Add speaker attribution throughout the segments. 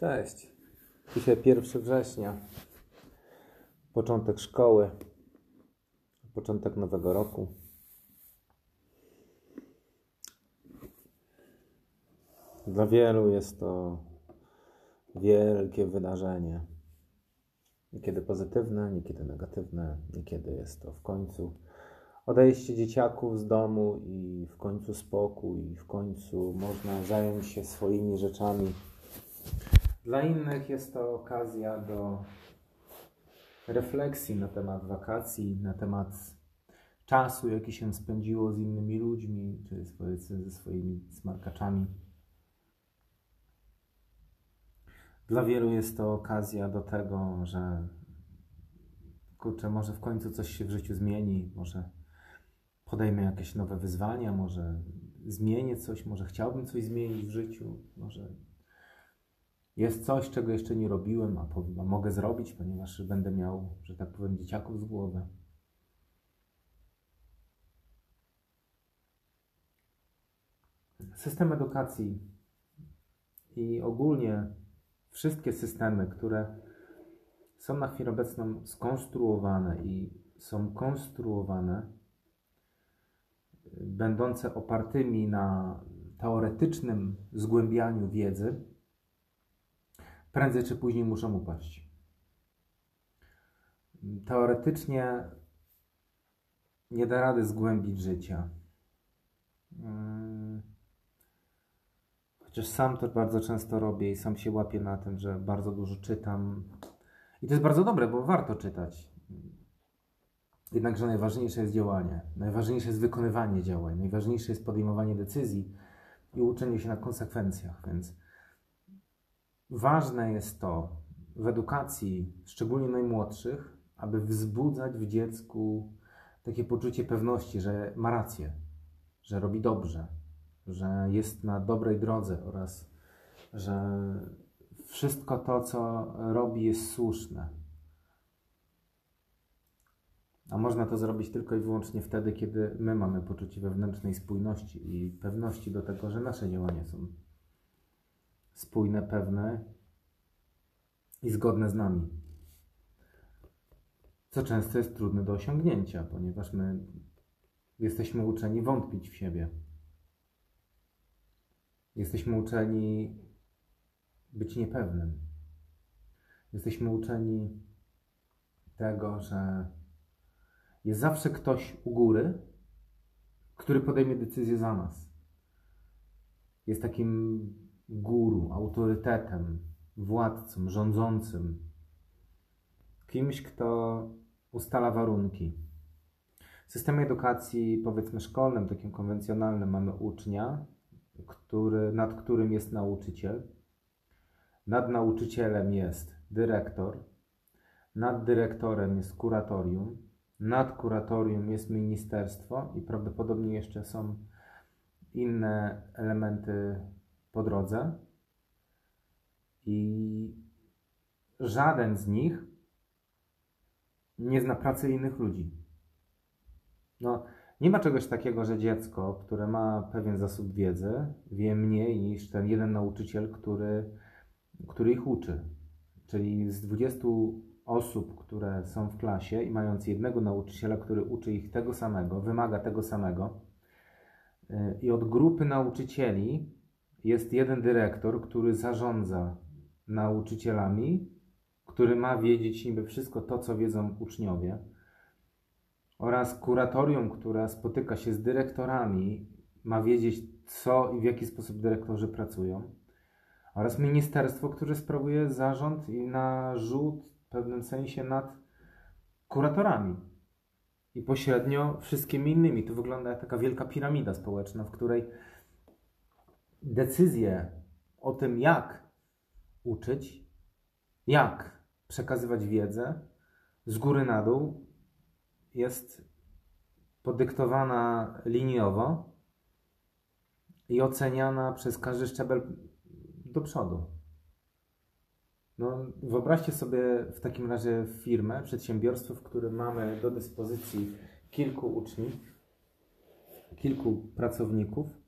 Speaker 1: Cześć. Dzisiaj 1 września. Początek szkoły. Początek nowego roku. Dla wielu jest to wielkie wydarzenie. Niekiedy pozytywne, niekiedy negatywne, niekiedy jest to w końcu odejście dzieciaków z domu i w końcu spokój, i w końcu można zająć się swoimi rzeczami. Dla innych jest to okazja do refleksji na temat wakacji, na temat czasu, jaki się spędziło z innymi ludźmi, czy ze swoimi smarkaczami. Dla wielu jest to okazja do tego, że kurczę, może w końcu coś się w życiu zmieni, może podejmę jakieś nowe wyzwania, może zmienię coś, może chciałbym coś zmienić w życiu, może jest coś, czego jeszcze nie robiłem, a, a mogę zrobić, ponieważ będę miał, że tak powiem, dzieciaków z głowy. System edukacji i ogólnie wszystkie systemy, które są na chwilę obecną skonstruowane i są konstruowane będące opartymi na teoretycznym zgłębianiu wiedzy, prędzej czy później muszą upaść. Teoretycznie nie da rady zgłębić życia. Hmm. Chociaż sam to bardzo często robię i sam się łapię na tym, że bardzo dużo czytam. I to jest bardzo dobre, bo warto czytać. Jednakże najważniejsze jest działanie, najważniejsze jest wykonywanie działań, najważniejsze jest podejmowanie decyzji i uczenie się na konsekwencjach. Więc ważne jest to w edukacji, szczególnie najmłodszych, aby wzbudzać w dziecku takie poczucie pewności, że ma rację, że robi dobrze, że jest na dobrej drodze oraz że wszystko to, co robi, jest słuszne. A można to zrobić tylko i wyłącznie wtedy, kiedy my mamy poczucie wewnętrznej spójności i pewności do tego, że nasze działania są spójne, pewne i zgodne z nami. Co często jest trudne do osiągnięcia, ponieważ my jesteśmy uczeni wątpić w siebie. Jesteśmy uczeni być niepewnym. Jesteśmy uczeni tego, że jest zawsze ktoś u góry, który podejmie decyzję za nas. Jest takim guru, autorytetem, władcą, rządzącym, kimś, kto ustala warunki. W systemie edukacji, powiedzmy szkolnym, takim konwencjonalnym, mamy ucznia, który, nad którym jest nauczyciel. Nad nauczycielem jest dyrektor. Nad dyrektorem jest kuratorium nad kuratorium jest ministerstwo i prawdopodobnie jeszcze są inne elementy po drodze. I żaden z nich nie zna pracy innych ludzi. No, nie ma czegoś takiego, że dziecko, które ma pewien zasób wiedzy, wie mniej niż ten jeden nauczyciel, który, który ich uczy. Czyli z 20 osób, które są w klasie i mając jednego nauczyciela, który uczy ich tego samego, wymaga tego samego, y, i od grupy nauczycieli jest jeden dyrektor, który zarządza nauczycielami, który ma wiedzieć niby wszystko to, co wiedzą uczniowie, oraz kuratorium, które spotyka się z dyrektorami, ma wiedzieć, co i w jaki sposób dyrektorzy pracują, oraz ministerstwo, które sprawuje zarząd i narzut w pewnym sensie nad kuratorami i pośrednio wszystkimi innymi. To wygląda jak taka wielka piramida społeczna, w której decyzje o tym, jak uczyć, jak przekazywać wiedzę z góry na dół jest podyktowana liniowo i oceniana przez każdy szczebel do przodu. No, wyobraźcie sobie w takim razie firmę, przedsiębiorstwo, w którym mamy do dyspozycji kilku uczniów, kilku pracowników,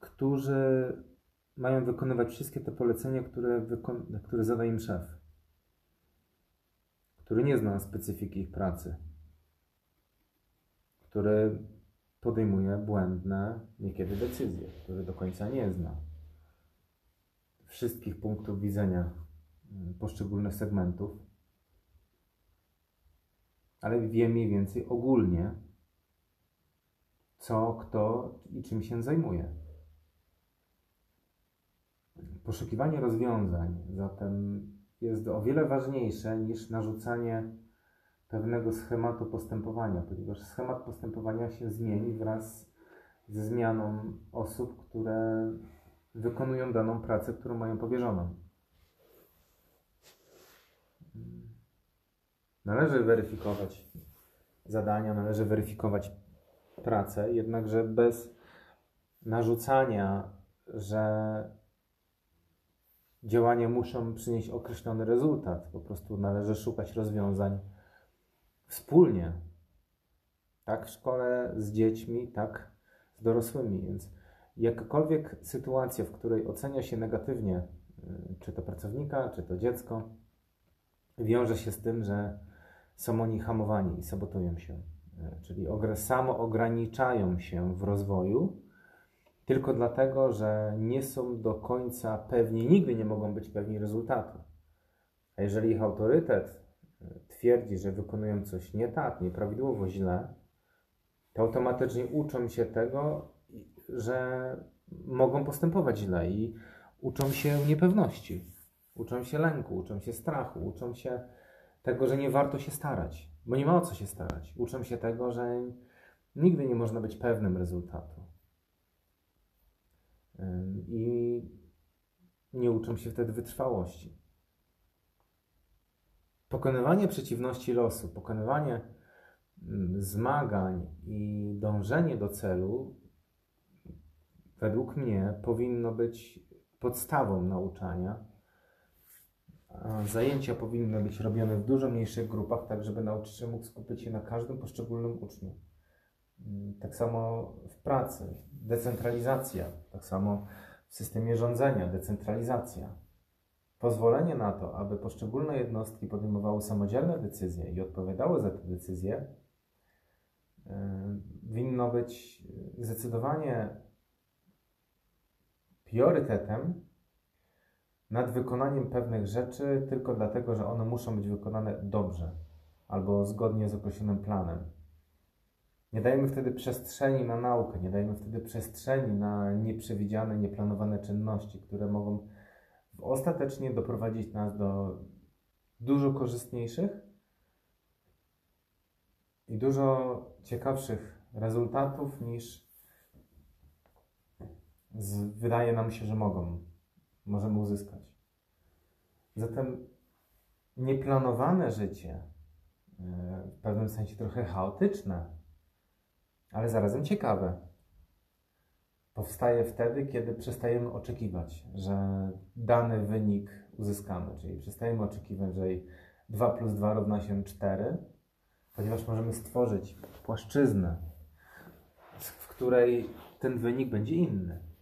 Speaker 1: którzy mają wykonywać wszystkie te polecenia, które, wykon- które zada im szef, który nie zna specyfiki ich pracy, który podejmuje błędne niekiedy decyzje, który do końca nie zna wszystkich punktów widzenia mm, poszczególnych segmentów, ale wie mniej więcej ogólnie, co, kto i czym się zajmuje. Poszukiwanie rozwiązań zatem jest o wiele ważniejsze niż narzucanie pewnego schematu postępowania, ponieważ schemat postępowania się zmieni wraz ze zmianą osób, które wykonują daną pracę, którą mają powierzoną. Należy weryfikować zadania, należy weryfikować pracę, jednakże bez narzucania, że działania muszą przynieść określony rezultat. Po prostu należy szukać rozwiązań wspólnie. Tak w szkole z dziećmi, tak z dorosłymi. Więc jakakolwiek sytuacja, w której ocenia się negatywnie, y, czy to pracownika, czy to dziecko, wiąże się z tym, że są oni hamowani i sabotują się. Y, czyli samo ograniczają się w rozwoju, tylko dlatego, że nie są do końca pewni, nigdy nie mogą być pewni rezultatu. A jeżeli ich autorytet e, twierdzi, że wykonują coś nie tak, nieprawidłowo, źle, to automatycznie uczą się tego, że mogą postępować źle i uczą się niepewności, uczą się lęku, uczą się strachu, uczą się tego, że nie warto się starać, bo nie ma o co się starać. Uczą się tego, że nigdy nie można być pewnym rezultatu i nie uczą się wtedy wytrwałości. Pokonywanie przeciwności losu, pokonywanie zmagań i dążenie do celu, według mnie, powinno być podstawą nauczania. Zajęcia powinny być robione w dużo mniejszych grupach, tak żeby nauczyciel mógł skupić się na każdym poszczególnym uczniu. Tak samo w pracy, decentralizacja, tak samo w systemie rządzenia, decentralizacja. Pozwolenie na to, aby poszczególne jednostki podejmowały samodzielne decyzje i odpowiadały za te decyzje, e, winno być zdecydowanie priorytetem nad wykonaniem pewnych rzeczy tylko dlatego, że one muszą być wykonane dobrze albo zgodnie z określonym planem. Nie dajemy wtedy przestrzeni na naukę, nie dajemy wtedy przestrzeni na nieprzewidziane, nieplanowane czynności, które mogą ostatecznie doprowadzić nas do dużo korzystniejszych i dużo ciekawszych rezultatów niż wydaje nam się, że mogą, możemy uzyskać. Zatem nieplanowane życie, e, w pewnym sensie trochę chaotyczne, ale zarazem ciekawe. Powstaje wtedy, kiedy przestajemy oczekiwać, że dany wynik uzyskamy, czyli przestajemy oczekiwać, że 2 plus 2 równa się 4, ponieważ możemy stworzyć płaszczyznę, w której ten wynik będzie inny.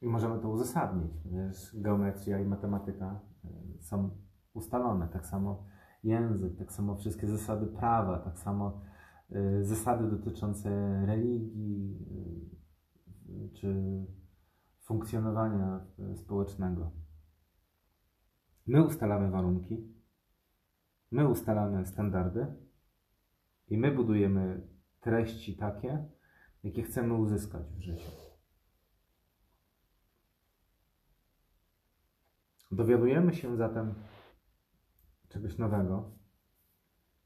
Speaker 1: I możemy to uzasadnić, ponieważ geometria i matematyka y, są ustalone. Tak samo język, tak samo wszystkie zasady prawa, tak samo Y, zasady dotyczące religii y, czy funkcjonowania społecznego. My ustalamy warunki, my ustalamy standardy i my budujemy treści takie, jakie chcemy uzyskać w życiu. Dowiadujemy się zatem czegoś nowego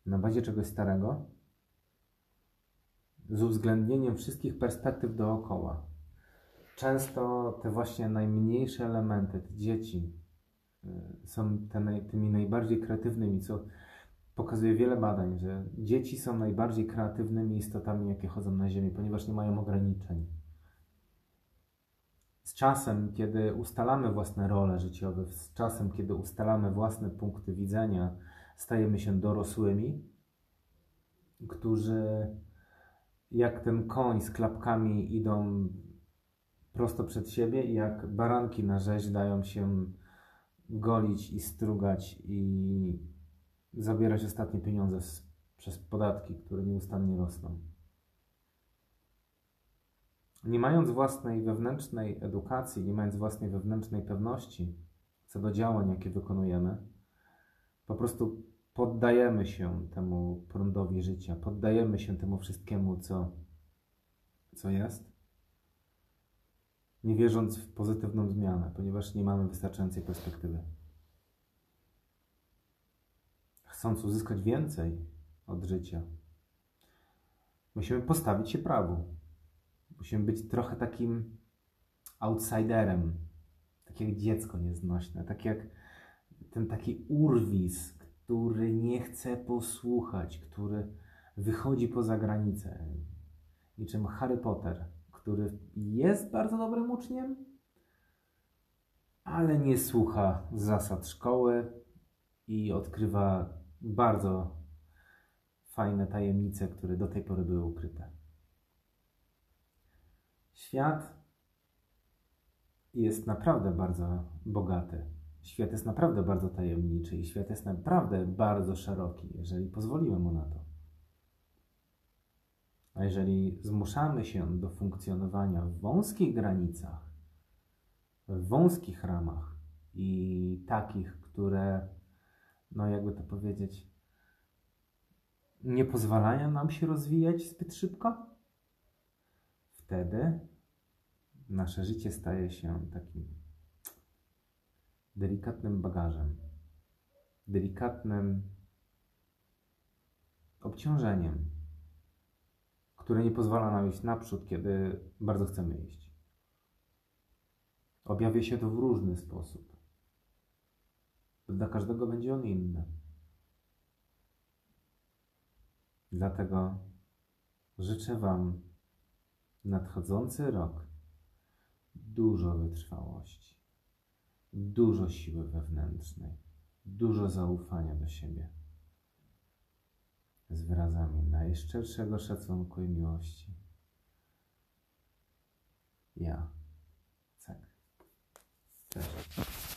Speaker 1: na bazie czegoś starego z uwzględnieniem wszystkich perspektyw dookoła. Często te właśnie najmniejsze elementy, te dzieci, y, są te, tymi najbardziej kreatywnymi, co pokazuje wiele badań, że dzieci są najbardziej kreatywnymi istotami, jakie chodzą na Ziemi, ponieważ nie mają ograniczeń. Z czasem, kiedy ustalamy własne role życiowe, z czasem, kiedy ustalamy własne punkty widzenia, stajemy się dorosłymi, którzy jak ten koń z klapkami idą prosto przed siebie jak baranki na rzeź dają się golić i strugać i zabierać ostatnie pieniądze z, przez podatki, które nieustannie rosną. Nie mając własnej wewnętrznej edukacji, nie mając własnej wewnętrznej pewności co do działań, jakie wykonujemy, po prostu poddajemy się temu prądowi życia, poddajemy się temu wszystkiemu, co, co jest, nie wierząc w pozytywną zmianę, ponieważ nie mamy wystarczającej perspektywy. Chcąc uzyskać więcej od życia, musimy postawić się prawu. Musimy być trochę takim outsiderem, tak jak dziecko nieznośne, tak jak ten taki urwis, który nie chce posłuchać, który wychodzi poza granicę. Niczym Harry Potter, który jest bardzo dobrym uczniem, ale nie słucha zasad szkoły i odkrywa bardzo fajne tajemnice, które do tej pory były ukryte. Świat jest naprawdę bardzo bogaty. Świat jest naprawdę bardzo tajemniczy i świat jest naprawdę bardzo szeroki, jeżeli pozwolimy mu na to. A jeżeli zmuszamy się do funkcjonowania w wąskich granicach, w wąskich ramach i takich, które, no jakby to powiedzieć, nie pozwalają nam się rozwijać zbyt szybko, wtedy nasze życie staje się takim delikatnym bagażem, delikatnym obciążeniem, które nie pozwala nam iść naprzód, kiedy bardzo chcemy iść. Objawia się to w różny sposób. Dla każdego będzie on inny. Dlatego życzę Wam nadchodzący rok dużo wytrwałości, dużo siły wewnętrznej, dużo zaufania do siebie z wyrazami najszczerszego szacunku i miłości. Ja. Tak. Cześć.